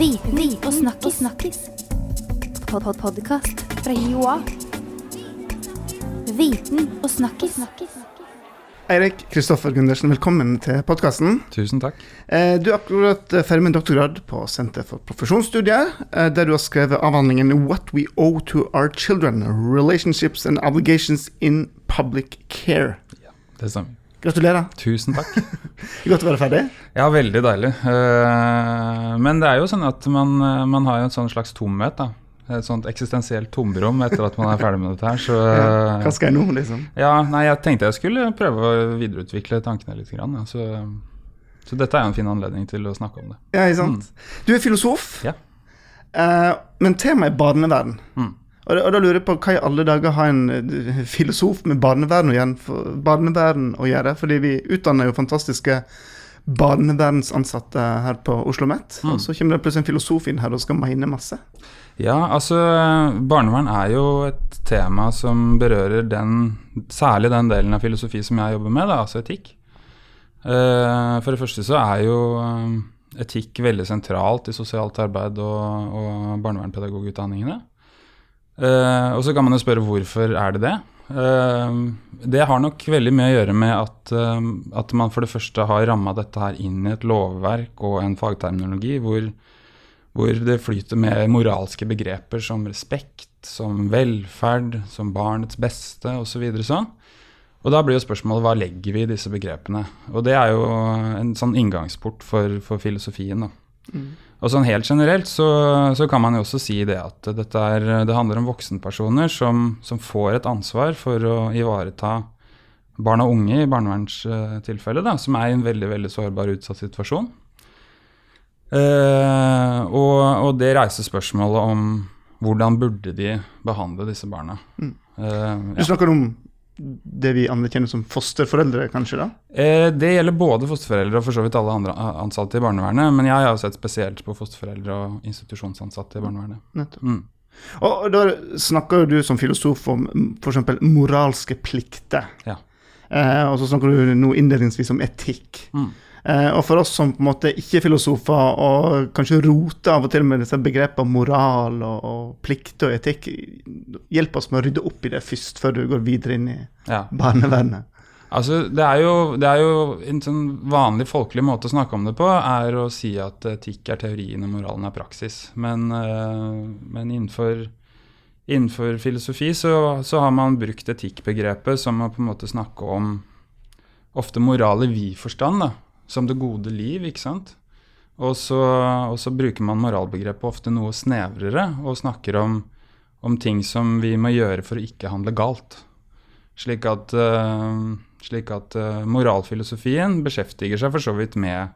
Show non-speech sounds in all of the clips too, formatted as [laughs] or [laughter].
Viten og snakkis. snakkis. Pod -pod Podkast fra Joa. Viten og snakkis. Eirik Kristoffer Gundersen, velkommen til podkasten. Tusen takk. Du er akkurat ferdig med en doktorgrad på Senter for profesjonsstudier, eh, der du har skrevet avhandlingen 'What We Owe to Our Children Relationships and Obligations in Public Care'. Det stemmer. Gratulerer. Tusen takk. [laughs] Godt å være ferdig. Ja, veldig deilig. Eh, Men det er jo sånn at man, eh, man har en sånn slags tomhet, da. Et sånt eksistensielt tomrom etter at man er ferdig med dette her. Så [laughs] Ja, Hva skal jeg nå, liksom? ja, nei, jeg tenkte jeg skulle prøve å videreutvikle tankene litt. Grann, ja. så, så dette er jo en fin anledning til å snakke om det. Ja, ikke sant? Du er filosof, Ja. eh, men temaet er barnevern. Mm. Og, og da lurer jeg på hva i alle dager har en eh, filosof med barnevern å gjøre? For, barnevern å gjøre? Fordi vi utdanner jo fantastiske barnevernsansatte her på Oslo OsloMet. Mm. Og så kommer det plutselig en filosof inn her og skal mene masse. Ja, altså barnevern er jo et tema som berører den, særlig den delen av filosofi som jeg jobber med, da, altså etikk. Uh, For det første så er jo eh, etikk veldig sentralt i sosialt arbeid og, og barnevernpedagogutdanningene. Eh, og så kan man jo spørre hvorfor er det det? Uh, det har nok veldig mye å gjøre med at, uh, at man for det første har ramma dette her inn i et lovverk og en fagterminologi hvor, hvor det flyter med moralske begreper som respekt, som velferd, som barnets beste osv. Så sånn. Og da blir jo spørsmålet hva legger vi i disse begrepene? Og det er jo en sånn inngangsport for, for filosofien. da. Og sånn helt generelt så, så kan man jo også si det at dette er, det handler om voksenpersoner som, som får et ansvar for å ivareta barn og unge i barnevernstilfellet, som er i en veldig veldig sårbar og utsatt situasjon. Eh, og, og det reiser spørsmålet om hvordan burde de behandle disse barna. Mm. Eh, Du snakker om det vi anerkjenner som fosterforeldre, kanskje? da? Eh, Det gjelder både fosterforeldre og for så vidt alle andre ansatte i barnevernet. Men jeg har jo sett spesielt på fosterforeldre og institusjonsansatte i barnevernet. Nettopp. Mm. Og, da snakker du som filosof om f.eks. moralske plikter. Ja. Eh, og så snakker du nå innledningsvis om etikk. Mm. Eh, og for oss som på en måte ikke er filosofer, og kanskje roter av og til med disse begrepene moral og, og plikt og etikk, hjelp oss med å rydde opp i det først, før du går videre inn i Ja. barnevernet. Altså, det er, jo, det er jo en sånn vanlig folkelig måte å snakke om det på, er å si at etikk er teorien og moralen er praksis. Men, eh, men innenfor, innenfor filosofi så, så har man brukt etikkbegrepet som å på en måte snakke om ofte moral i vid forstand, da, som det gode liv, ikke sant? Og så, og så bruker man moralbegrepet ofte noe snevrere og snakker om, om ting som vi må gjøre for å ikke handle galt. Slik at, eh, slik at eh, moralfilosofien beskjeftiger seg for så vidt med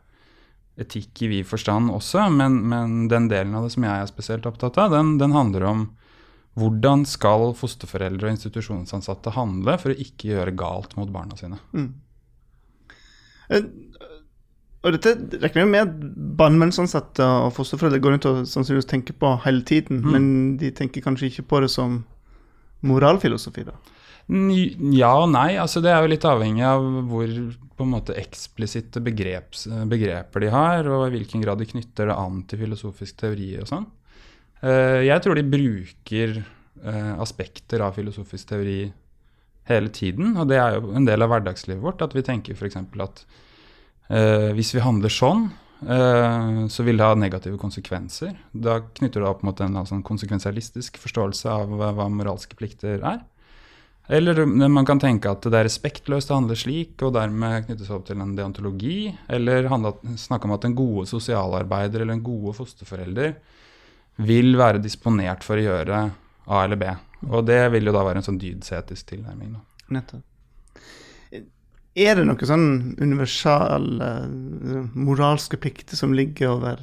etikk i vid forstand også, men, men den delen av det som jeg er spesielt opptatt av, den, den handler om hvordan skal fosterforeldre og institusjonsansatte handle for å ikke gjøre galt mot barna sine. Mm. Og dette regner jeg med at barnevernsansatte og fosterforeldre går rundt og sannsynligvis tenker på hele tiden, Mm. men de tenker kanskje ikke på det som moralfilosofi, da. Ja og nei. altså Det er jo litt avhengig av hvor på en måte eksplisitte begreps, begreper de har, og i hvilken grad de knytter det an til filosofisk teori og sånn. Eh, Jeg tror de bruker eh, aspekter av filosofisk teori hele tiden, og det er jo en del av hverdagslivet vårt. At vi tenker f.eks. at hvis vi handler sånn, eh, så vil det ha negative konsekvenser. Da knytter det opp mot en altså, konsekvensialistisk forståelse av hva moralske plikter er. Eller man kan tenke at det er respektløst å handle slik, og dermed knyttes opp til en deontologi. Eller snakke om at en gode sosialarbeider eller en gode fosterforelder vil være disponert for å gjøre A eller B. Og det vil jo da være en sånn dydsetisk tilnærming. Nettopp. Er det noen sånn universale eh, moralske plikter som ligger over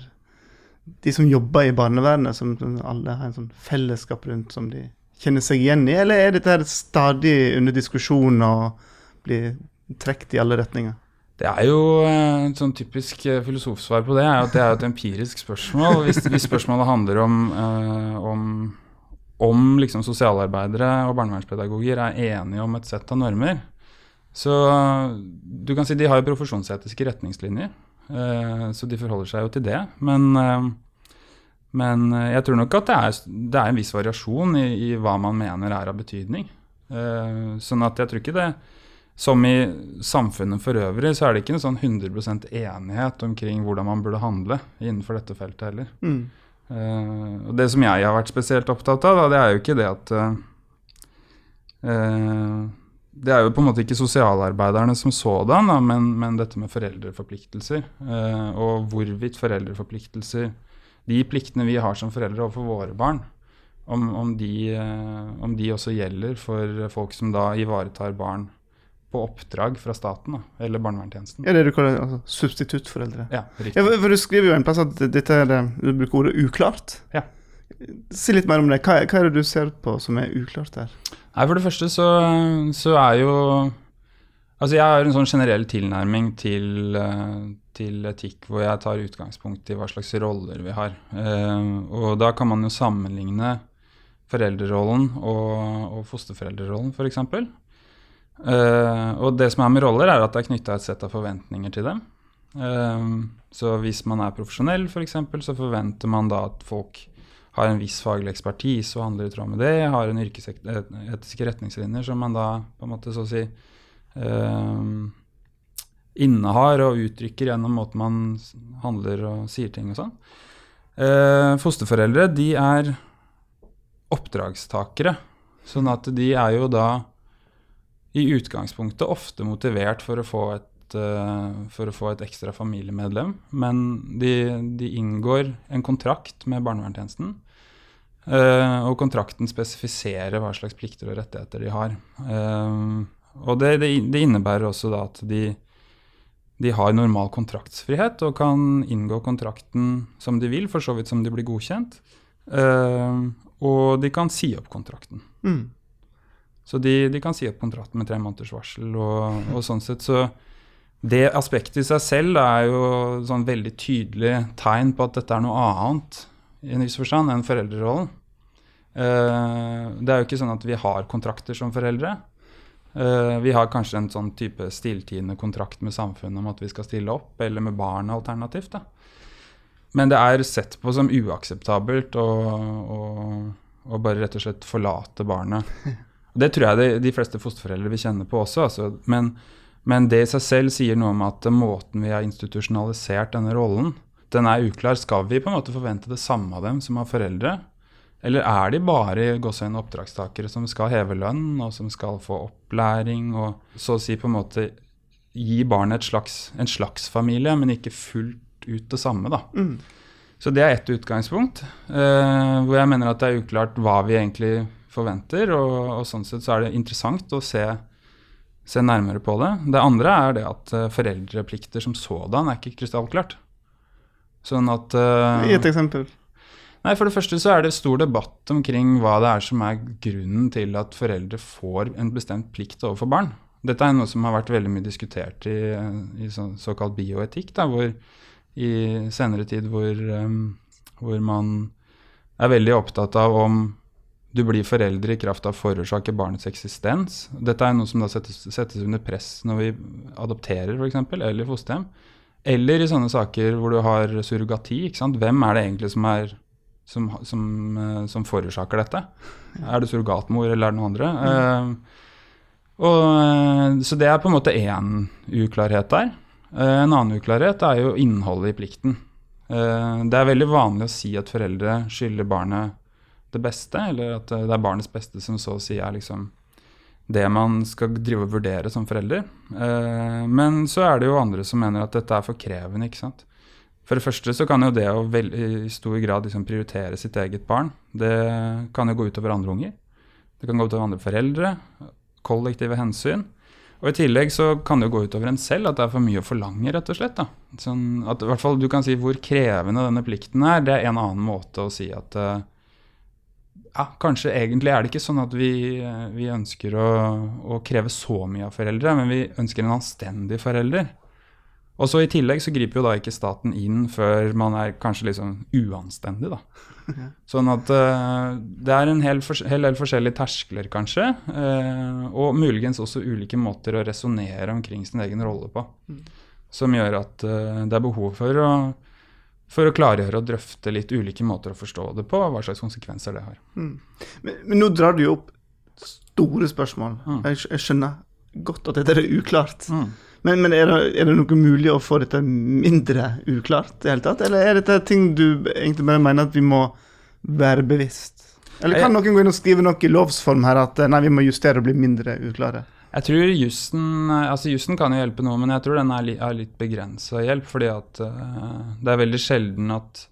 de som jobber i barnevernet, som alle har en sånn fellesskap rundt som de kjenner seg igjen i, eller er dette stadig under diskusjon og blir trukket i alle retninger? Det er jo eh, et sånn typisk eh, filosofsvar på det, er at det er et empirisk spørsmål. Hvis, hvis spørsmålet handler om, eh, om, om liksom sosialarbeidere og barnevernspedagoger er enige om et sett av normer, så du kan si de har jo profesjonsetiske retningslinjer, eh, så de forholder seg jo til det. Men, eh, Men eh, jeg tror nok at det er, det er en viss variasjon i, i, hva man mener er av betydning. Sånn at jeg tror ikke det Som i samfunnet for øvrig, så er det ikke en sånn 100 enighet omkring hvordan man burde handle innenfor dette feltet heller. Mm. Og det som jeg har vært spesielt opptatt av, da, det er jo ikke det at uh, det er jo på en måte ikke sosialarbeiderne som sådan, da, men, men, dette med foreldreforpliktelser. Eh, og hvorvidt foreldreforpliktelser, de pliktene vi har som foreldre overfor våre barn, om, om, de, eh, om, de, også gjelder for folk som da ivaretar barn på oppdrag fra staten, da, eller barnevernstjenesten. Ja, det du kaller altså, substituttforeldre? Ja, riktig. Ja, for, for Du skriver jo en plass at dette er, du bruker ordet uklart. Ja. Si litt mer om det. Hva, hva er det du ser på som er uklart der? Nei, For det første så, så, er jo Altså jeg har en sånn generell tilnærming til, eh, til, etikk hvor jeg tar utgangspunkt i hva slags roller vi har. Eh, og da kan man jo sammenligne foreldrerollen og, og fosterforeldrerollen, f.eks. Eh, og det som er med roller, er at det er knytta et sett av forventninger til dem. så hvis man er profesjonell, f.eks., så forventer man da at folk har en viss faglig ekspertise og handler i tråd med det. Har en yrkesetiske retningslinjer som man da på en måte så å si eh, innehar og uttrykker gjennom måten man handler og sier ting og sånn. Eh, fosterforeldre de er oppdragstakere, sånn at de er jo da i utgangspunktet ofte motivert for å få et uh, for å få et ekstra familiemedlem. Men de, de inngår en kontrakt med barnevernstjenesten. Uh, og kontrakten spesifiserer hva slags plikter og rettigheter de har. Uh, og det, det, innebærer også da at de, de har normal kontraktsfrihet og kan inngå kontrakten som de vil, for så vidt som de blir godkjent. og de kan si opp kontrakten. Mm. Så de, de, kan si opp kontrakten med tre måneders varsel. Og, og sånn sett så, det aspektet i seg selv er jo sånn veldig tydelig tegn på at dette er noe annet i en viss forstand enn foreldrerollen. Uh, det er jo ikke sånn at vi har kontrakter som foreldre. Uh, vi har kanskje en sånn type stilltiende kontrakt med samfunnet om at vi skal stille opp, eller med barn alternativt. Da. Men det er sett på som uakseptabelt å, å, å bare rett og slett forlate barnet. [laughs] Det tror jeg de, de fleste fosterforeldre vil kjenne på også. Altså. Men men det i seg selv sier noe om at måten vi har institusjonalisert denne rollen, den er uklar. Skal vi på en måte forvente det samme av dem som av foreldre? Eller er de bare gåsehøyne oppdragstakere som skal heve lønn, og som skal få opplæring, og så å si på en måte gi barnet slags, en slags familie, men ikke fullt ut det samme, da. Mm. Så det er ett utgangspunkt, eh, hvor jeg mener at det er uklart hva vi egentlig forventer. Og, og sånn sett så er det interessant å se se nærmere på det. Det andre er det at uh, foreldreplikter som sådan er ikke krystallklart. Sånn at uh, Gi et eksempel. Nei, For det første så er det stor debatt omkring hva det er som er grunnen til at foreldre får en bestemt plikt overfor barn. Dette er noe som har vært veldig mye diskutert i, i så, såkalt bioetikk, da, hvor i senere tid hvor, um, hvor man er veldig opptatt av om du blir foreldre i kraft av å forårsake barnets eksistens. Dette er noe som da settes, settes under press når vi adopterer f.eks., eller fosterhjem. Eller i sånne saker hvor du har surrogati. Hvem er det egentlig som, er, som, som, uh, som forårsaker dette? Er det surrogatmor, eller er det noen andre? Mm. Uh, og, uh, så det er på en måte én uklarhet der. en annen uklarhet er jo innholdet i plikten. det er veldig vanlig å si at foreldre skylder barnet det beste, eller at det er barnets beste som så å si er liksom det man skal drive og vurdere som forelder. Eh, men så er det jo andre som mener at dette er for krevende. ikke sant? For det første så kan jo det å i stor grad liksom prioritere sitt eget barn, det kan jo gå utover andre unger. Det kan gå utover andre foreldre. Kollektive hensyn. Og i tillegg så kan det jo gå utover en selv at det er for mye å forlange, rett og slett. da. Sånn at i hvert fall Du kan si hvor krevende denne plikten er. Det er en annen måte å si at uh, ja, kanskje egentlig er det ikke sånn at vi, vi ønsker å, å, kreve så mye av foreldre, men vi ønsker en anstendig forelder. Og så I tillegg så griper jo da ikke staten inn før man er kanskje liksom uanstendig. da. Sånn at uh, det er en hel, hel del forskjellige terskler, kanskje. Uh, og muligens også ulike måter å resonnere omkring sin egen rolle på. Mm. Som gjør at uh, det er behov for å For å klargjøre og drøfte litt ulike måter å forstå det på, og hva slags konsekvenser det har. Men, men nå drar du jo opp store spørsmål. Mm. Jeg, jeg skjønner godt at dette er uklart. Men, men er, det, er det noe mulig å få dette mindre uklart i hele tatt? Eller er dette ting du egentlig bare mener at vi må være bevisst? Eller kan noen gå inn og skrive noe i lovsform her at nei, vi må justere og bli mindre uklare? Jeg tror jussen altså jussen kan jo hjelpe noe, men jeg tror den er, li, er litt begrensa hjelp. Fordi at uh, det er veldig sjelden at,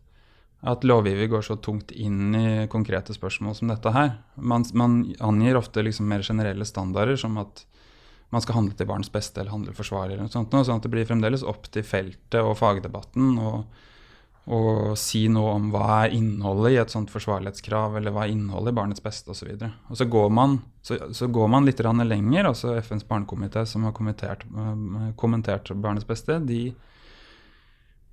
at lovgiver går så tungt inn i konkrete spørsmål som dette her. Man, man angir ofte liksom mer generelle standarder, som at man skal handle til barns beste eller handle forsvarlig, eller noe sånt, sånn at det blir fremdeles opp til feltet og fagdebatten å å si noe om hva er innholdet i et sånt forsvarlighetskrav, eller hva er innholdet i barnets beste osv. Og, så og så går man, så, så går man litt lenger. altså FNs barnekomité, som har øh, kommentert barnets beste, de,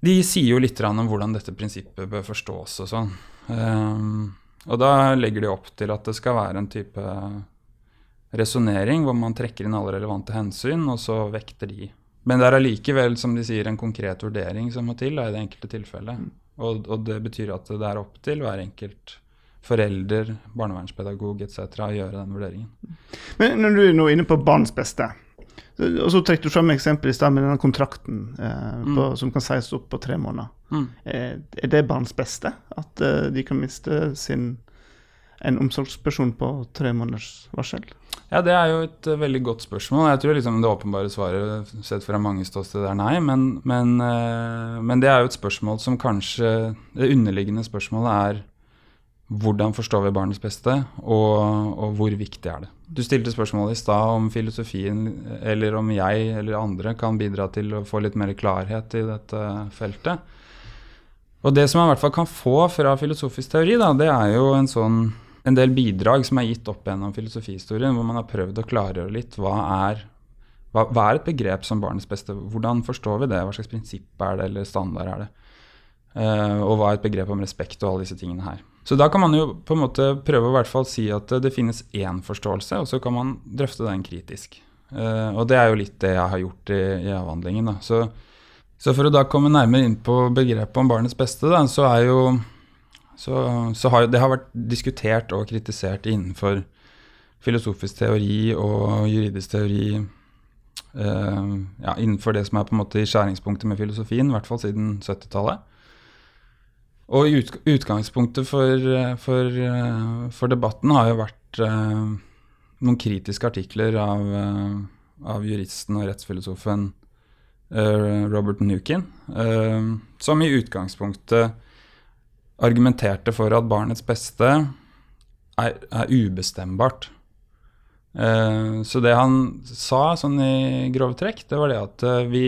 de sier jo litt om hvordan dette prinsippet bør forstås og sånn. Um, og da legger de opp til at det skal være en type resonnering hvor man trekker inn alle relevante hensyn, og så vekter de. Men det er allikevel, som de sier, en konkret vurdering som må til da, i det enkelte tilfellet. Og, og det betyr at det er opp til hver enkelt forelder, barnevernspedagog etc. å gjøre den vurderingen. Men når du er nå inne på barns beste, og så trekker du fram eksempel i stad med denne kontrakten eh, på, som kan sies opp på tre måneder. Mm. Eh, er det barns beste at eh, de kan miste sin, en omsorgsperson på tre måneders varsel? Ja, det er jo et uh, veldig godt spørsmål. Jeg tror liksom det åpenbare svaret sett fra mange ståsteder er nei, men, men, uh, men det er jo et spørsmål som kanskje Det underliggende spørsmålet er hvordan forstår vi barnets beste, og, og hvor viktig er det? Du stilte spørsmålet i stad om filosofien, eller om jeg eller andre kan bidra til å få litt mer klarhet i dette feltet. Og det som man i hvert fall kan få fra filosofisk teori, da, det er jo en sånn en del bidrag som er gitt opp gjennom filosofihistorien, hvor man har prøvd å klargjøre litt hva er, hva, hva er et begrep som barnets beste? Hvordan forstår vi det? Hva slags prinsipp er det, eller standard er det? Uh, og hva er et begrep om respekt og alle disse tingene her. Så da kan man jo på en måte prøve å hvert fall si at det finnes én forståelse, og så kan man drøfte den kritisk. Uh, og det er jo litt det jeg har gjort i, i avhandlingen. Da. Så, så for å da komme nærmere inn på begrepet om barnets beste, da, så er jo så, så har det har vært diskutert og kritisert innenfor filosofisk teori og juridisk teori eh, ja, innenfor det som er på en måte i skjæringspunktet med filosofien, i hvert fall siden 70-tallet. Og ut, utgangspunktet for, for, for, debatten har jo vært eh, noen kritiske artikler av, eh, av juristen og rettsfilosofen eh, Robert Nukin, eh, som i utgangspunktet argumenterte for at barnets beste er, er ubestemmbart. Eh, så det han sa sånn i grove trekk, det var det at eh, vi,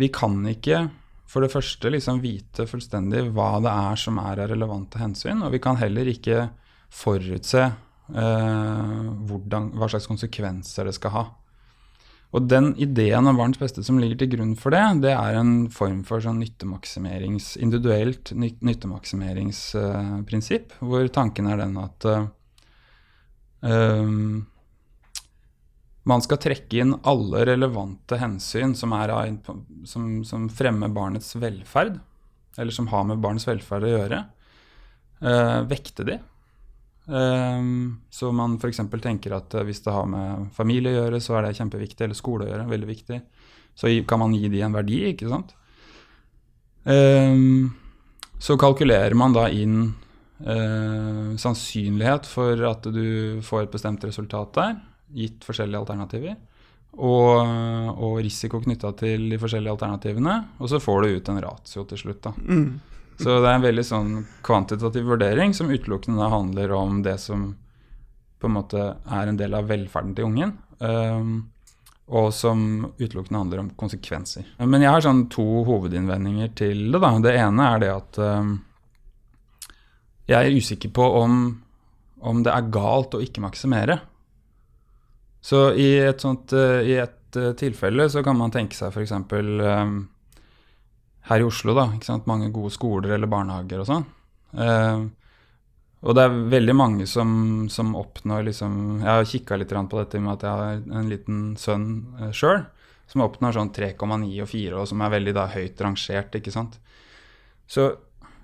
vi kan ikke for det første liksom vite fullstendig hva det er som er av relevante hensyn, og vi kan heller ikke forutse eh, hvordan, hva slags konsekvenser det skal ha. Og den ideen om barns beste som ligger til grunn for det, det er en form for sånn nyttemaksimerings, individuelt nyttemaksimeringsprinsipp, uh, hvor tanken er den at uh, um, man skal trekke inn alle relevante hensyn som, er, som, som, fremmer barnets velferd, eller som har med barnets velferd å gjøre, uh, vekte de. Um, så man f.eks. tenker at uh, hvis det har med familie å gjøre, så er det kjempeviktig, eller skole å gjøre, veldig viktig. Så kan man gi de en verdi, ikke sant. Um, så kalkulerer man da inn uh, sannsynlighet for at du får et bestemt resultat der, gitt forskjellige alternativer. Og, og risiko knytta til de forskjellige alternativene. Og så får du ut en ratio til slutt, da. Mm. Så det er en veldig sånn kvantitativ vurdering som utelukkende handler om det som på en måte er en del av velferden til ungen. Um, og som utelukkende handler om konsekvenser. Men jeg har sånn to hovedinnvendinger til det. da. Det ene er det at um, jeg er usikker på om, om, det er galt å ikke maksimere. Så i et sånt uh, i et uh, tilfelle så kan man tenke seg f.eks. Um, her i Oslo, da. ikke sant? Mange gode skoler eller barnehager og sånn. Eh, og det er veldig mange som, som oppnår liksom Jeg har kikka litt på dette med at jeg har en liten sønn eh, sjøl, som oppnår sånn 3,9 og 4, og som er veldig da høyt rangert, ikke sant. Så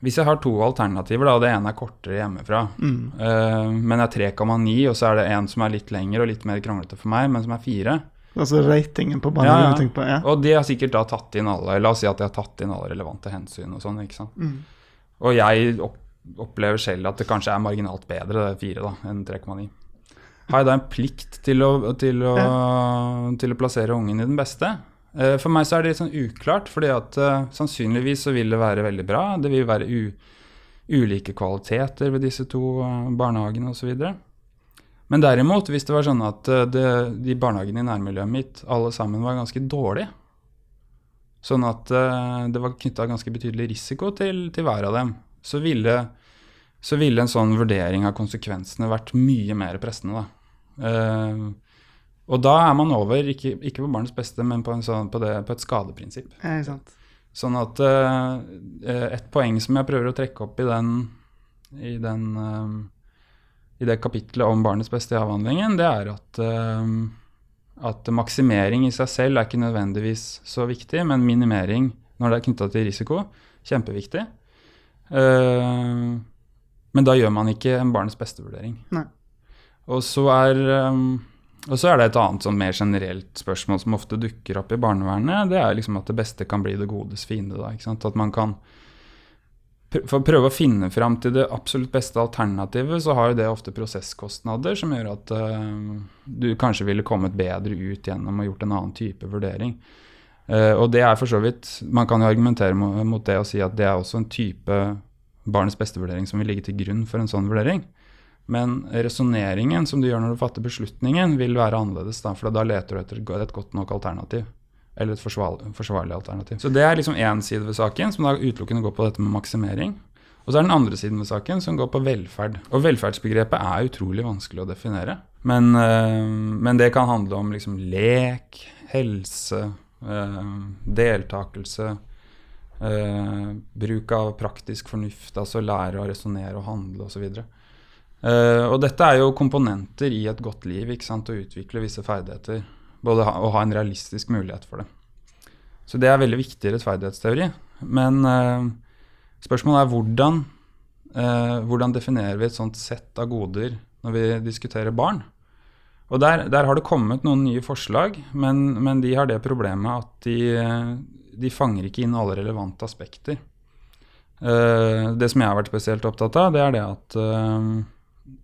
hvis jeg har to alternativer, da, og det ene er kortere hjemmefra, Mm. eh, men er 3,9, og så er det en som er litt lengre og litt mer kranglete for meg, men som er 4 Altså ratingen på Ja, barnehagen ja. tenker på? Ja. Og de har sikkert da tatt inn alle La oss si at de har tatt inn alle relevante hensyn og sånn, ikke sant. Mm. Og jeg opplever selv at det kanskje er marginalt bedre, det fire da, enn 3,9. Har jeg da en plikt til å, til, å, til å plassere ungen i den beste? Eh, For meg så er det litt sånn uklart, fordi at uh, sannsynligvis så vil det være veldig bra. Det vil være ulike kvaliteter ved disse to eh, barnehagene osv. Men derimot, hvis det var sånn at eh, det, de barnehagene i nærmiljøet mitt alle sammen var ganske dårlige, sånn at eh, det var knytta ganske betydelig risiko til, til hver av dem, så ville, så ville en sånn vurdering av konsekvensene vært mye mer pressende. Da. Eh, og da er man over, ikke, ikke på barnets beste, men på, en sånn, på, det, på et skadeprinsipp. Ja, sant. Sånn at eh, eh, et poeng som jeg prøver å trekke opp i den, i den eh, i det kapitlet om barnets beste i avhandlingen, det er at, eh, at maksimering i seg selv er ikke nødvendigvis så viktig, men minimering når det er knytta til risiko, kjempeviktig. Eh, men da gjør man ikke en barnets beste-vurdering. Og så er eh, og så er det et annet sånn mer generelt spørsmål som ofte dukker opp i barnevernet. Det er liksom at det beste kan bli det godes fiende. Da? At man kan For å prøve å finne fram til det absolutt beste alternativet, så har jo det ofte prosesskostnader som gjør at uh, du kanskje ville kommet bedre ut gjennom å gjort en annen type vurdering. Uh, og det er for så vidt Man kan jo argumentere mo- mot det og si at det er også en type barnets beste-vurdering som vil ligge til grunn for en sånn vurdering. Men resonneringen som du gjør når du fatter beslutningen, vil være annerledes. Da, for da leter du etter et godt nok alternativ. Eller et forsvarlig, forsvarlig alternativ. Så det er liksom én side ved saken, som da utelukkende går på dette med maksimering. Og så er den andre siden ved saken, som går på velferd. Og velferdsbegrepet er utrolig vanskelig å definere. Men, øh, men det kan handle om liksom lek, helse, øh, deltakelse. øh, bruk av praktisk fornuft, altså lære å resonnere og handle osv. Uh, og dette er jo komponenter i et godt liv, ikke sant, å utvikle visse ferdigheter. Både å ha en realistisk mulighet for det. Så det er veldig viktig rettferdighetsteori. Men uh, spørsmålet er hvordan, uh, hvordan definerer vi et sånt sett av goder når vi diskuterer barn? Og der, der har det kommet noen nye forslag, men, men de har det problemet at de, de fanger ikke inn alle relevante aspekter. det som jeg har vært spesielt opptatt av, det er det at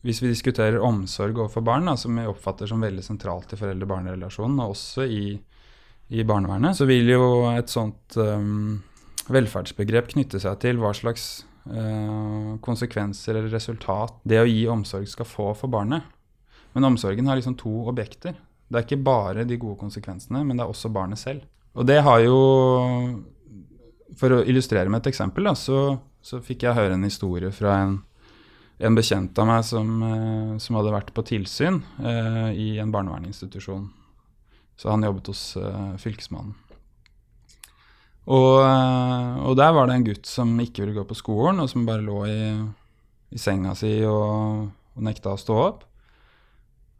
hvis vi diskuterer omsorg overfor barn, da, som vi oppfatter som veldig sentralt i foreldre-barn-relasjonen, og også i, i, barnevernet, så vil jo et sånt um, velferdsbegrep knytte seg til hva slags uh, konsekvenser eller resultat det å gi omsorg skal få for barnet. Men omsorgen har liksom to objekter. Det er ikke bare de gode konsekvensene, men det er også barnet selv. Og det har jo For å illustrere med et eksempel, da, så, så fikk jeg høre en historie fra en en bekjent av meg som, eh, som hadde vært på tilsyn eh, i en barnevernsinstitusjon. Så han jobbet hos eh, Fylkesmannen. Og, eh, og, der var det en gutt som ikke ville gå på skolen, og som bare lå i, i senga si og, og, nekta å stå opp.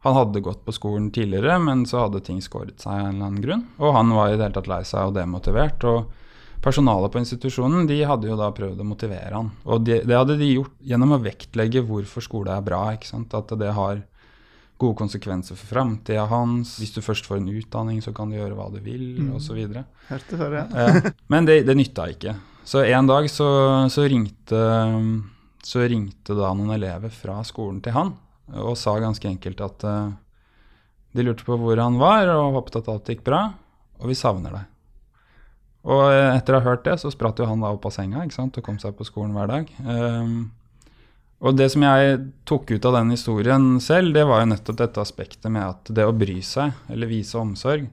Han hadde gått på skolen tidligere, men så hadde ting skåret seg av en eller annen grunn. Og han var i det hele tatt lei seg og demotivert. og Personalet på institusjonen de hadde jo da prøvd å motivere han. Og det, det hadde de gjort gjennom å vektlegge hvorfor skole er bra. ikke sant? At det har gode konsekvenser for framtida hans. Hvis du først får en utdanning, så kan du gjøre hva du vil, mm. osv. Hørte før, ja. eh, men det, det nytta ikke. Så en dag så, så, ringte, så ringte da noen elever fra skolen til han og sa ganske enkelt at uh, de lurte på hvor han var, og håpet at alt gikk bra. Og vi savner deg. Og etter å ha hørt det, så spratt jo han da opp av senga ikke sant? og kom seg på skolen hver dag. Um, og det som jeg tok ut av den historien selv, det var jo nettopp dette aspektet med at det å bry seg, eller vise omsorg,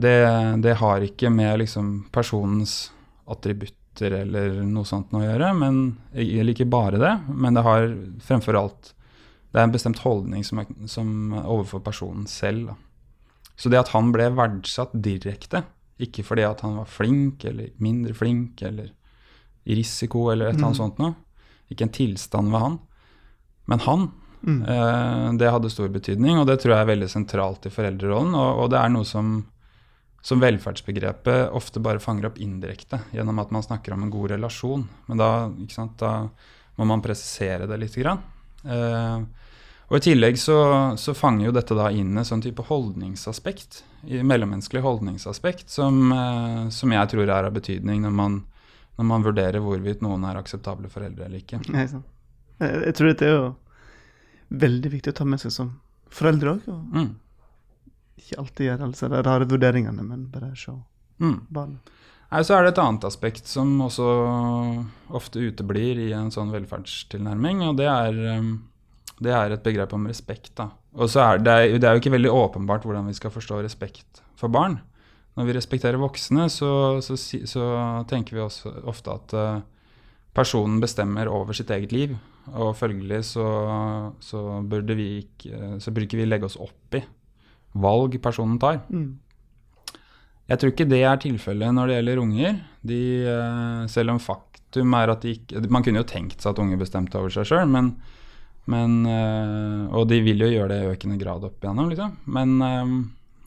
det, det har ikke med liksom personens attributter eller noe sånt å gjøre. Men, eller ikke bare det, men det har fremfor alt Det er en bestemt holdning som, som overfor personen selv. Da. Så det at han ble verdsatt direkte, ikke fordi at han var flink eller mindre flink eller i risiko eller et eller annet mm. sånt noe. Ikke en tilstand ved han. Men han, mm. eh, det hadde stor betydning, og det tror jeg er veldig sentralt i foreldrerollen. Og, og, det er noe som som velferdsbegrepet ofte bare fanger opp indirekte gjennom at man snakker om en god relasjon. Men da, da må man presisere det litt. Grann. Eh, og I tillegg så, så, fanger jo dette da inn en sånn type holdningsaspekt, mellommenneskelig holdningsaspekt, som, eh, som, jeg tror er av betydning når man, når man vurderer hvorvidt noen er akseptable foreldre eller ikke. Nei, jeg, jeg, tror dette er jo veldig viktig å ta med seg som foreldre òg. Mm ikke alltid gjøre altså, de rare vurderingene, men bare se mm. barnet. Nei, Så er det et annet aspekt som også ofte uteblir i en sånn velferdstilnærming, og det er, um, det er et begrep om respekt. da. Og så er det, det er jo ikke veldig åpenbart hvordan vi skal forstå respekt for barn. Når vi respekterer voksne, så, så, så tenker vi også ofte at uh, personen bestemmer over sitt eget liv. Og følgelig så, så, burde vi ikke, så burde ikke vi legge oss opp i valg personen tar. Mm. Jeg tror ikke det er tilfellet når det gjelder unger. De, eh, selv om faktum er at de ikke Man kunne jo tenkt seg at unger bestemte over seg sjøl, men, men, eh, Og de vil jo gjøre det i økende grad opp igjennom, liksom. Men, eh,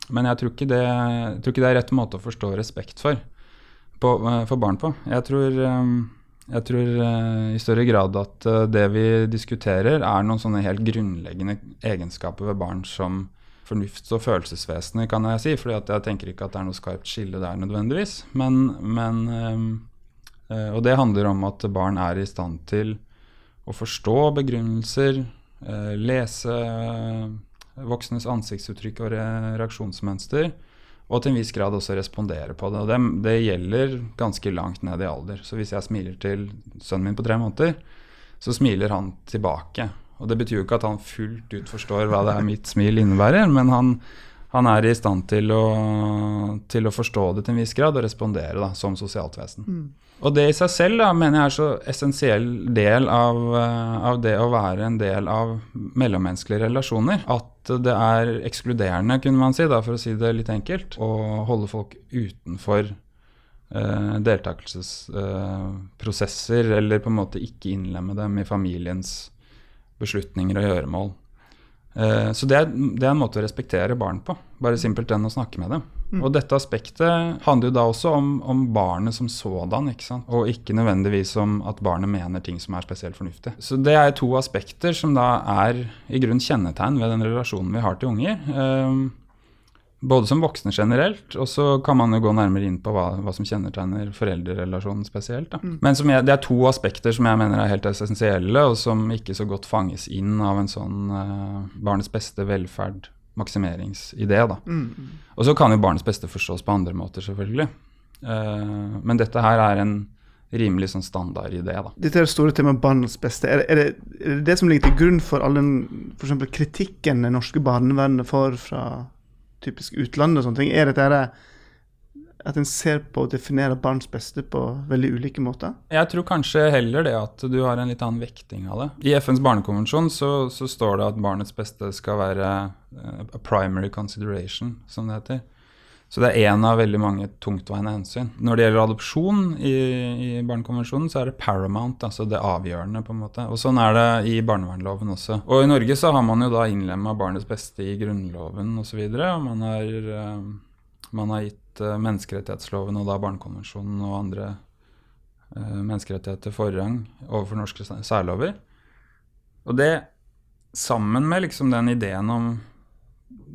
men jeg, tror det, jeg, tror ikke det, er rett måte å forstå respekt for, på, for barn på. Jeg tror, jeg tror i større grad at det vi diskuterer, er noen sånne helt grunnleggende egenskaper ved barn som fornufts- og følelsesvesenet, kan jeg si. fordi jeg tenker ikke at det er noe skarpt skille der nødvendigvis. Men, men Og det handler om at barn er i stand til å forstå begrunnelser, øh, lese øh, voksnes ansiktsuttrykk og reaksjonsmønster, og til en viss grad også respondere på det. Og det, det gjelder ganske langt ned i alder. Så hvis jeg smiler til sønnen min på tre måneder, så smiler han tilbake. Og det betyr jo ikke at han fullt ut forstår hva det er mitt smil innebærer, men han, han er i stand til å, til å, forstå det til en viss grad og respondere da, som sosialt vesen. Mm. Og det i seg selv da, mener jeg er så essensiell del av, eh, av, det å være en del av mellommenneskelige relasjoner at det er ekskluderende, kunne man si, da, for å si det litt enkelt, å holde folk utenfor eh, deltakelsesprosesser, eh, eller på en måte ikke innlemme dem i familiens beslutninger og gjøremål. Eh, så det er, det er, en måte å respektere barn på. Bare simpelthen å snakke med dem. Mm. Og dette aspektet handler jo da også om, om barnet som sådan, ikke sant? og ikke nødvendigvis om at barnet mener ting som er spesielt fornuftig. Så det er to aspekter som da er i grunn kjennetegn ved den relasjonen vi har til unger. Eh, både som voksne generelt, og så kan man jo gå nærmere inn på hva, hva som kjennetegner foreldrerelasjonen spesielt. Mm. Men jeg, det er to aspekter som jeg mener er helt essensielle, og som ikke så godt fanges inn av en sånn uh, barnets beste velferd maksimeringsidé. Da. Mm. Og så kan jo barnets beste forstås på andre måter, selvfølgelig. Uh, men dette her er en rimelig sånn standardidé. Da. Dette er det store temaet barnets beste. Er, er, det, er, det, det som ligger til grunn for all den for kritikken det norske barnevernet får fra typisk utlandet og sånne ting, er dette at en ser på og definerer barns beste på veldig ulike måter? Jeg tror kanskje heller det at du har en litt annen vekting av det. I FNs barnekonvensjon så, så står det at barnets beste skal være uh, a primary consideration, som det heter. Så det er én av veldig mange tungtveiende hensyn. Når det gjelder adopsjon i, i, Barnekonvensjonen, så er det paramount, altså det avgjørende. på en måte. Og Sånn er det i barnevernloven også. Og i Norge så har man jo da innlemma barnets beste i Grunnloven osv. Man, har, uh, man har gitt uh, menneskerettighetsloven og da Barnekonvensjonen og andre uh, menneskerettigheter forrang overfor norske særlover. Og det, sammen med liksom den ideen om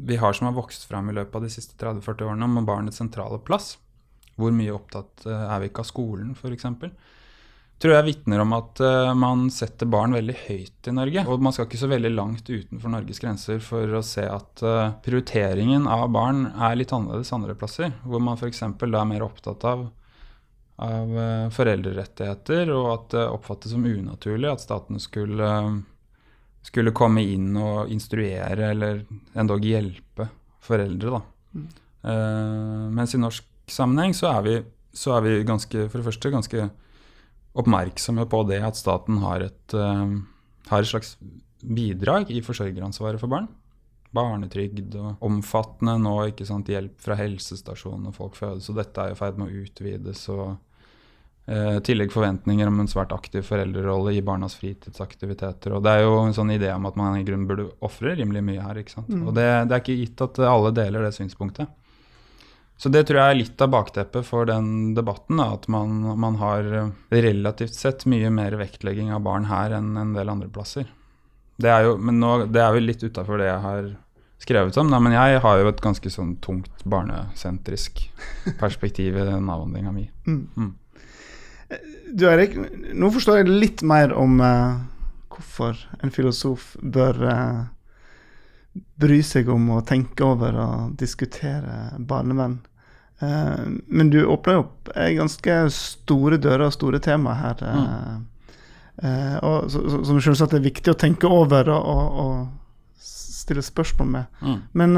vi har som har vokst fram i løpet av de siste 30-40 årene, om barnets sentrale plass. Hvor mye opptatt eh, er vi ikke av skolen, f.eks. Tror jeg vitner om at uh, man setter barn veldig høyt i Norge. Og man skal ikke så veldig langt utenfor Norges grenser for å se at uh, prioriteringen av barn er litt annerledes andre plasser. Hvor man f.eks. da er mer opptatt av, av foreldrerettigheter, og at det oppfattes som unaturlig at staten skulle skulle komme inn og instruere eller endog hjelpe foreldre. Da. Mm. Uh, mens i norsk sammenheng så er, vi, så er, vi, ganske, for det første ganske oppmerksomme på det at staten har et, uh, har et slags bidrag i forsørgeransvaret for barn. Barnetrygd og omfattende nå ikke sant, hjelp fra helsestasjon når folk fødes. Og dette er i ferd med å utvides. og I tillegg forventninger om en svært aktiv foreldrerolle i barnas fritidsaktiviteter. og Det er jo en sånn idé om at man i grunnen burde ofre rimelig mye her. ikke sant? Mm. Og det, det, er ikke gitt at alle deler det synspunktet. Så det tror jeg er litt av bakteppet for den debatten. Da, at man, man, har relativt sett mye mer vektlegging av barn her enn en del andre plasser. Det er jo, men nå, det er vel litt utafor det jeg har skrevet om, da, men jeg har jo et ganske sånn tungt barnesentrisk [laughs] perspektiv i den avhandlinga mi. Mm. Du Erik, nå forstår jeg litt mer om uh, hvorfor en filosof bør uh, bry seg om å tenke over og diskutere barnevern. Uh, men du åpner opp ganske store dører og store tema her. Mm. og Som selvsagt er viktig å tenke over og, og, og stille spørsmål med. Mm. Men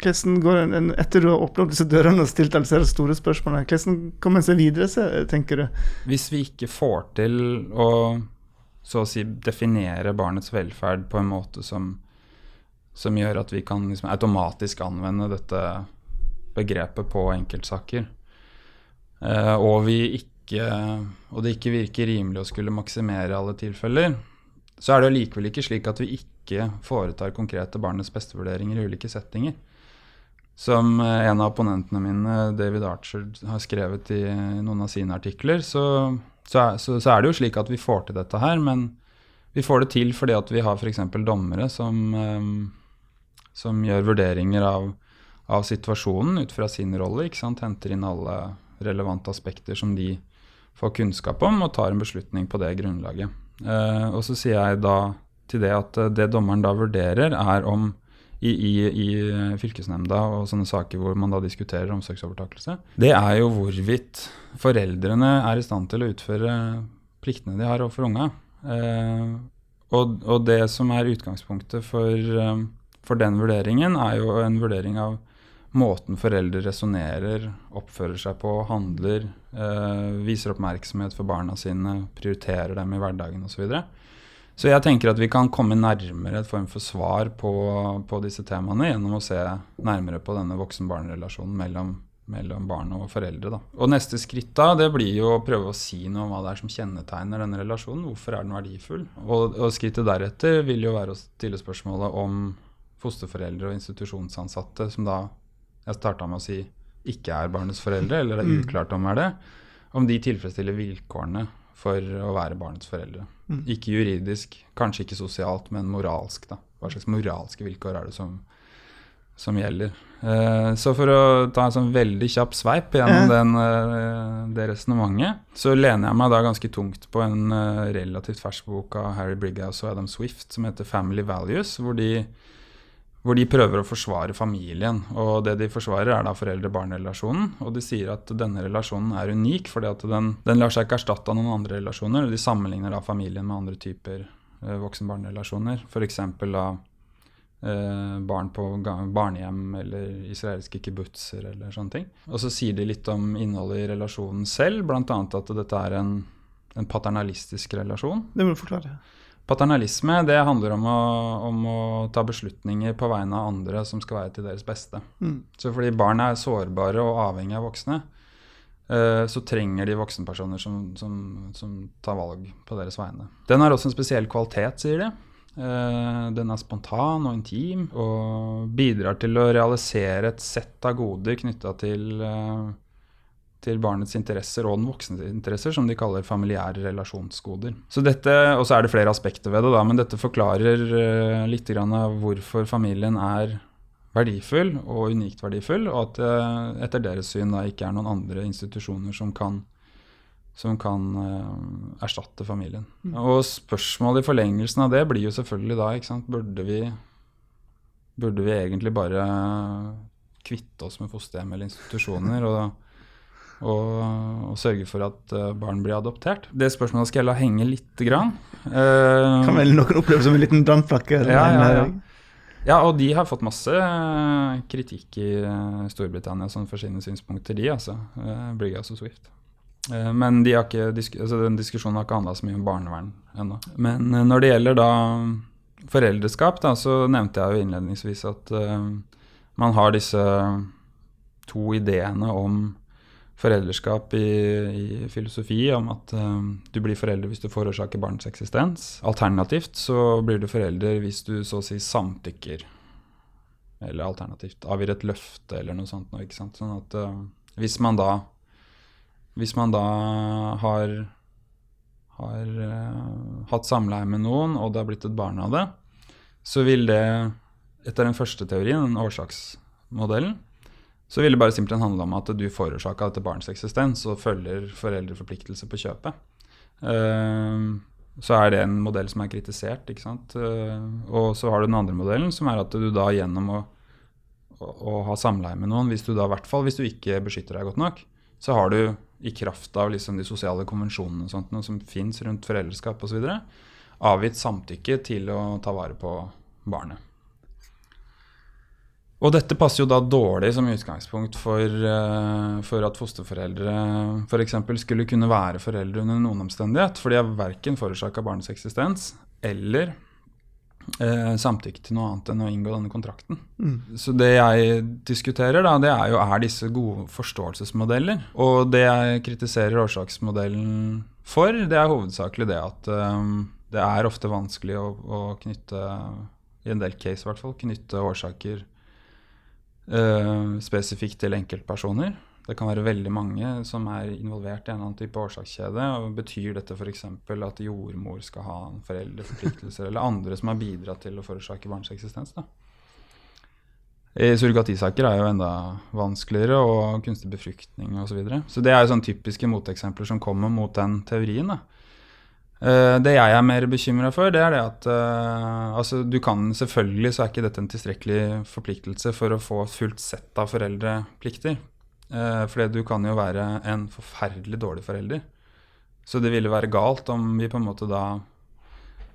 hvordan går en, etter du har åpnet disse dørene og stilt disse store spørsmålene, hvordan kommer en seg videre, tenker du? Hvis vi ikke får til å så å si definere barnets velferd på en måte som, som gjør at vi kan liksom automatisk anvende dette begrepet på enkeltsaker, eh, og vi ikke og det ikke virker rimelig å skulle maksimere alle tilfeller, så er det likevel ikke slik at vi ikke foretar konkrete barnets beste-vurderinger i ulike settinger. Som eh, en av opponentene mine, David Archer, har skrevet i noen av sine artikler, så, så, så, så er det jo slik at vi får til dette her, men vi får det til fordi at vi har f.eks. dommere som, um, som gjør vurderinger av, av, situasjonen ut fra sin rolle. Henter inn alle relevante aspekter som de får kunnskap om, og tar en beslutning på det grunnlaget. Og så sier jeg da til det at det dommeren da vurderer, er om i, i, i, fylkesnemnda og sånne saker hvor man da diskuterer omsorgsovertakelse, det er jo hvorvidt foreldrene er i stand til å utføre pliktene de har overfor unga. Eh, og, og, det som er utgangspunktet for, eh, for, den vurderingen, er jo en vurdering av måten foreldre resonnerer, oppfører seg på, handler, eh, viser oppmerksomhet for barna sine, prioriterer dem i hverdagen osv. Og, så jeg tenker at vi kan komme nærmere et form for svar på, på disse temaene gjennom å se nærmere på denne voksen-barn-relasjonen mellom, mellom, barn og foreldre. Da. Og neste skritt da, det blir jo å prøve å si noe om hva det er som kjennetegner denne relasjonen. Hvorfor er den verdifull? Og, og skrittet deretter vil jo være å stille spørsmålet om fosterforeldre og institusjonsansatte, som da jeg starta med å si ikke er barnets foreldre, eller det er mm. uklart om er det, om de tilfredsstiller vilkårene for å være barnets foreldre. Mm. Ikke juridisk, kanskje ikke sosialt, men moralsk. da. Hva slags moralske vilkår er det som, som gjelder? Eh, så for å ta en sånn veldig kjapp sveip gjennom den, eh, det resonnementet, så lener jeg meg da ganske tungt på en eh, relativt fersk bok av Harry Brighouse og Adam Swift som heter 'Family Values', hvor de hvor de prøver å forsvare familien. Og det de forsvarer, er da foreldre-barn-relasjonen. Og de sier at denne relasjonen er unik, fordi at den, den lar seg ikke erstatte av noen andre relasjoner. og De sammenligner da familien med andre typer eh, voksen-barn-relasjoner. F.eks. da eh, barn på barnehjem eller israelske kibbutzer eller sånne ting. Og så sier de litt om innholdet i relasjonen selv, bl.a. at dette er en, en paternalistisk relasjon. Det må du forklare. Paternalisme det handler om å, om å, ta beslutninger på vegne av andre som skal være til deres beste. Mm. Så fordi barn er sårbare og avhengige av voksne, uh, så trenger de voksenpersoner som, som, som, tar valg på deres vegne. Den har også en spesiell kvalitet, sier de. Uh, den er spontan og intim og bidrar til å realisere et sett av goder knytta til uh, til barnets interesser og den voksnes interesser, som de kaller familiære relasjonsgoder. Så dette, Og så er det flere aspekter ved det, da, men dette forklarer uh, litt grann av hvorfor familien er verdifull og unikt verdifull, og at det uh, etter deres syn da ikke er noen andre institusjoner som kan, som kan uh, erstatte familien. Mm. Og spørsmålet i forlengelsen av det blir jo selvfølgelig da ikke sant, burde vi, burde vi egentlig bare kvitte oss med fosterhjem eller institusjoner? og og, og, sørge for at uh, barn blir adoptert. Det spørsmålet skal jeg la henge lite grann. Uh, kan vel noen oppleve som en liten brannflakke? Ja, ja, ja. ja, og de har fått masse uh, kritikk i Storbritannia sånn for sine synspunkter, de, altså. Uh, Brighouse og Swift. men de disk altså, den diskusjonen har ikke handla så mye om barnevern ennå. Men når det gjelder da foreldreskap, da, så nevnte jeg jo innledningsvis at man har disse to ideene om foreldreskap i, i, filosofi om at um, du blir forelder hvis du forårsaker barns eksistens. Alternativt så blir du forelder hvis du så å si samtykker eller alternativt avgir et løfte eller noe sånt. Ikke sant? Sånn at eh, hvis man da Hvis man da har har uh, hatt samleie med noen, og det har blitt et barn av det, så vil det, etter den første teorien, den årsaksmodellen, så vil det bare simpelthen handle om at du forårsaka dette barns eksistens og følger foreldreforpliktelse på kjøpet. Eh, så er det en modell som er kritisert. ikke sant? Eh, og så har du den andre modellen, som er at du da gjennom å, å, ha samleie med noen, hvis du da i hvert fall hvis du ikke beskytter deg godt nok, så har du i kraft av liksom de sosiale konvensjonene og sånt, som fins rundt foreldreskap osv., avgitt samtykke til å ta vare på barnet. Og dette passer jo da dårlig som utgangspunkt for, uh, for at fosterforeldre f.eks. For skulle kunne være foreldre under noen omstendighet. For de har verken forårsaka barnets eksistens eller eh, samtykke til noe annet enn å inngå denne kontrakten. Mm. Så det jeg diskuterer, da, det er jo er disse gode forståelsesmodeller. Og det jeg kritiserer årsaksmodellen for, det er hovedsakelig det at um, det er ofte vanskelig å, å knytte, i en del case i hvert fall, knytte årsaker uh, spesifikt til enkeltpersoner. Det kan være veldig mange som er involvert i en annen type årsakskjede. og Betyr dette f.eks. at jordmor skal ha foreldreforpliktelser, eller andre som har bidratt til å forårsake barns eksistens? da? Surrogatisaker er jo enda vanskeligere, og kunstig befruktning osv. Så, videre. så det er jo sånne typiske moteksempler som kommer mot den teorien. da. Uh, det jeg er mer bekymra for, det er det at uh, altså du kan Selvfølgelig så er ikke dette en tilstrekkelig forpliktelse for å få fullt sett av foreldreplikter. Uh, fordi du kan jo være en forferdelig dårlig forelder. Så det ville være galt om vi på en måte da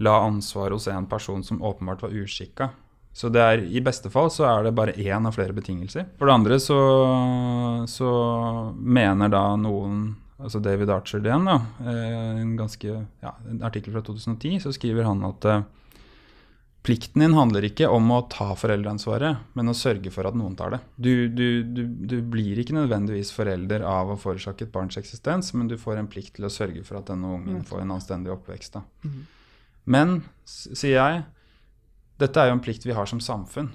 la ansvaret hos en person som åpenbart var uskikka. Så det er, i beste fall så er det bare én av flere betingelser. For det andre så, så mener da noen altså David Archer igjen, da, eh, en ganske, ja, en artikkel fra 2010, så skriver han at uh, plikten din handler ikke om å ta foreldreansvaret, men å sørge for at noen tar det. Du, du, du, du blir ikke nødvendigvis forelder av å forårsake et barns eksistens, men du får en plikt til å sørge for at denne ungen får en anstendig oppvekst. Da. Mm. Men, sier jeg, dette er jo en plikt vi har som samfunn.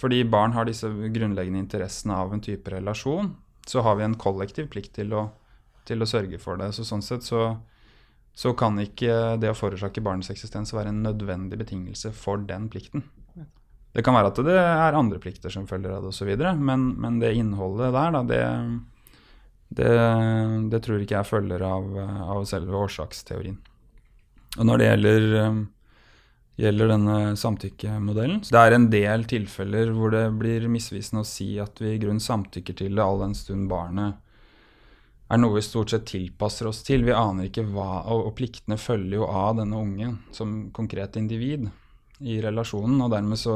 Fordi barn har disse grunnleggende interessene av en type relasjon, så har vi en kollektiv plikt til å til å sørge for det. Så sånn sett så, så kan ikke det å forårsake barnets eksistens være en nødvendig betingelse for den plikten. Det kan være at det er andre plikter som følger av det osv., men, men det innholdet der, da, det, det, det, tror ikke jeg følger av, av, selve årsaksteorien. Og når det gjelder, gjelder denne samtykkemodellen Det er en del tilfeller hvor det blir misvisende å si at vi i grunn samtykker til det all den stund barnet er noe vi stort sett tilpasser oss til. Vi aner ikke hva Og, og pliktene følger jo av denne ungen som konkret individ i relasjonen, og dermed så,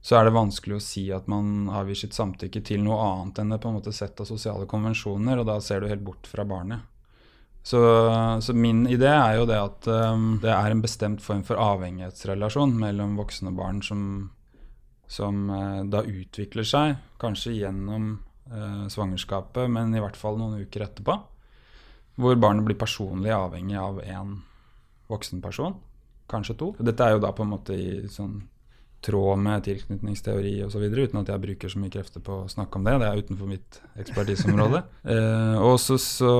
så er det vanskelig å si at man avgir sitt samtykke til noe annet enn det på en måte sett av sosiale konvensjoner, og da ser du helt bort fra barnet. Så, så min idé er jo det at um, det er en bestemt form for avhengighetsrelasjon mellom voksne og barn som, som uh, da utvikler seg, kanskje gjennom eh, svangerskapet, men i hvert fall noen uker etterpå. Hvor barnet blir personlig avhengig av én voksen person, kanskje to. Dette er jo da på en måte i sånn tråd med tilknytningsteori osv., uten at jeg bruker så mye krefter på å snakke om det. Det er utenfor mitt ekspertiseområde. [laughs] eh, og, så, så,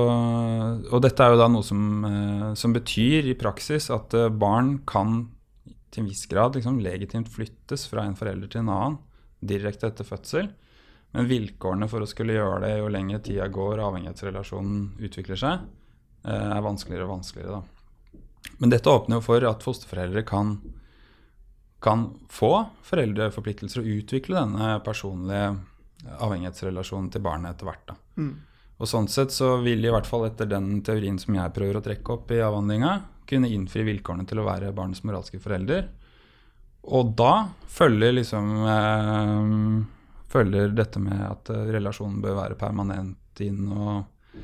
og, dette er jo da noe som, eh, som betyr i praksis at eh, barn kan til en viss grad liksom, legitimt flyttes fra en forelder til en annen direkte etter fødsel. Men vilkårene for å skulle gjøre det jo lenger tida går, avhengighetsrelasjonen utvikler seg, eh, er vanskeligere og vanskeligere. Da. Men dette åpner jo for at fosterforeldre kan, kan få foreldreforpliktelser og utvikle denne personlige avhengighetsrelasjonen til barnet etter hvert. Mm. Og Sånn sett så vil i hvert fall etter den teorien som jeg prøver å trekke opp i avhandlinga, kunne innfri vilkårene til å være barnets moralske forelder. Og da følger liksom eh, følger dette med at eh, relasjonen bør være permanent inn, og,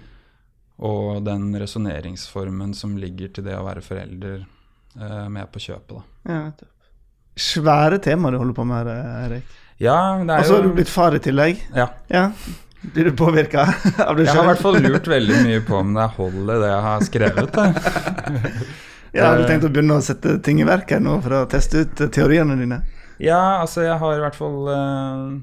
og den resonneringsformen som ligger til det å være forelder, eh, med på kjøpet. Da. Ja, Svære tema du holder på med her, Erik. Ja, det er Og så har du blitt far i tillegg. Ja. ja. Blir du påvirka av det sjøl? Jeg har i hvert fall lurt veldig mye på om det holder, det jeg har skrevet. [laughs] ja, Har du tenkt å begynne å sette ting i verk her nå for å teste ut teoriene dine? Ja, altså jeg har i hvert fall eh,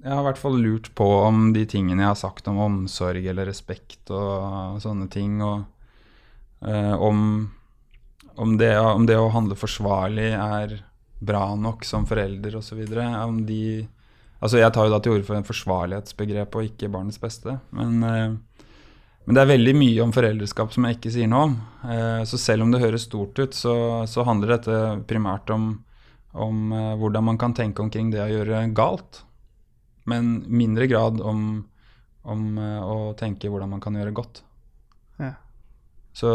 Jeg har i hvert fall lurt på om de tingene jeg har sagt om omsorg eller respekt og sånne ting, og eh, om, om, det, om det å handle forsvarlig er bra nok som forelder osv. Om de Altså jeg tar jo da til orde for en forsvarlighetsbegrep og ikke barnets beste. Men, eh, men det er veldig mye om foreldreskap som jeg ikke sier noe om. Eh, så selv om det høres stort ut, så, så handler dette primært om, om hvordan man kan tenke omkring det å gjøre galt. Men mindre grad om, om eh, å tenke hvordan man kan gjøre godt. Ja. Så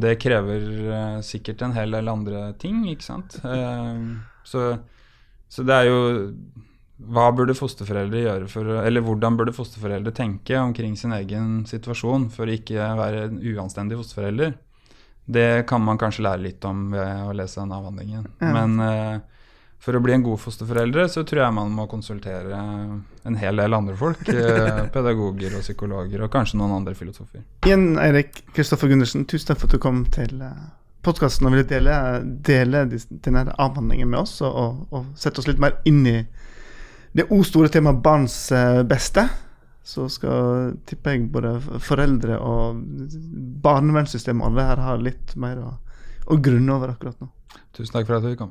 det krever eh, sikkert en hel del andre ting, ikke sant. [laughs] Eh, så, så det er jo Hva burde fosterforeldre gjøre for Eller hvordan burde fosterforeldre tenke omkring sin egen situasjon for å ikke være en uanstendig fosterforelder? Det kan man kanskje lære litt om ved å lese den avhandlingen. Ja. Men for å bli en god fosterforeldre, så tror jeg man må konsultere en hel del andre folk. [laughs] eh, pedagoger og psykologer, og kanskje noen andre filosofer. Igjen, Eirik Kristoffer Gundersen, tusen takk for at du kom til podkasten og ville dele, dele denne avhandlingen med oss, og, og, og sette oss litt mer inn i det o store temaet barns eh, beste. Så skal, tipper jeg, både foreldre og barnevernssystemet og alle her har litt mer å, å grunne over akkurat nå. Tusen takk for at du kom.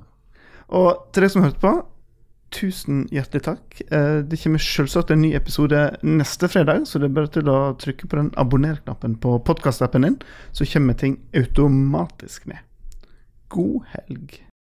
Og til deg som hørte på, tusen hjertelig takk. Eh, Det kommer selvsagt en ny episode neste fredag, så det er bare til å trykke på den abonner-knappen på podkastappen din, så kommer ting automatisk ned. God helg.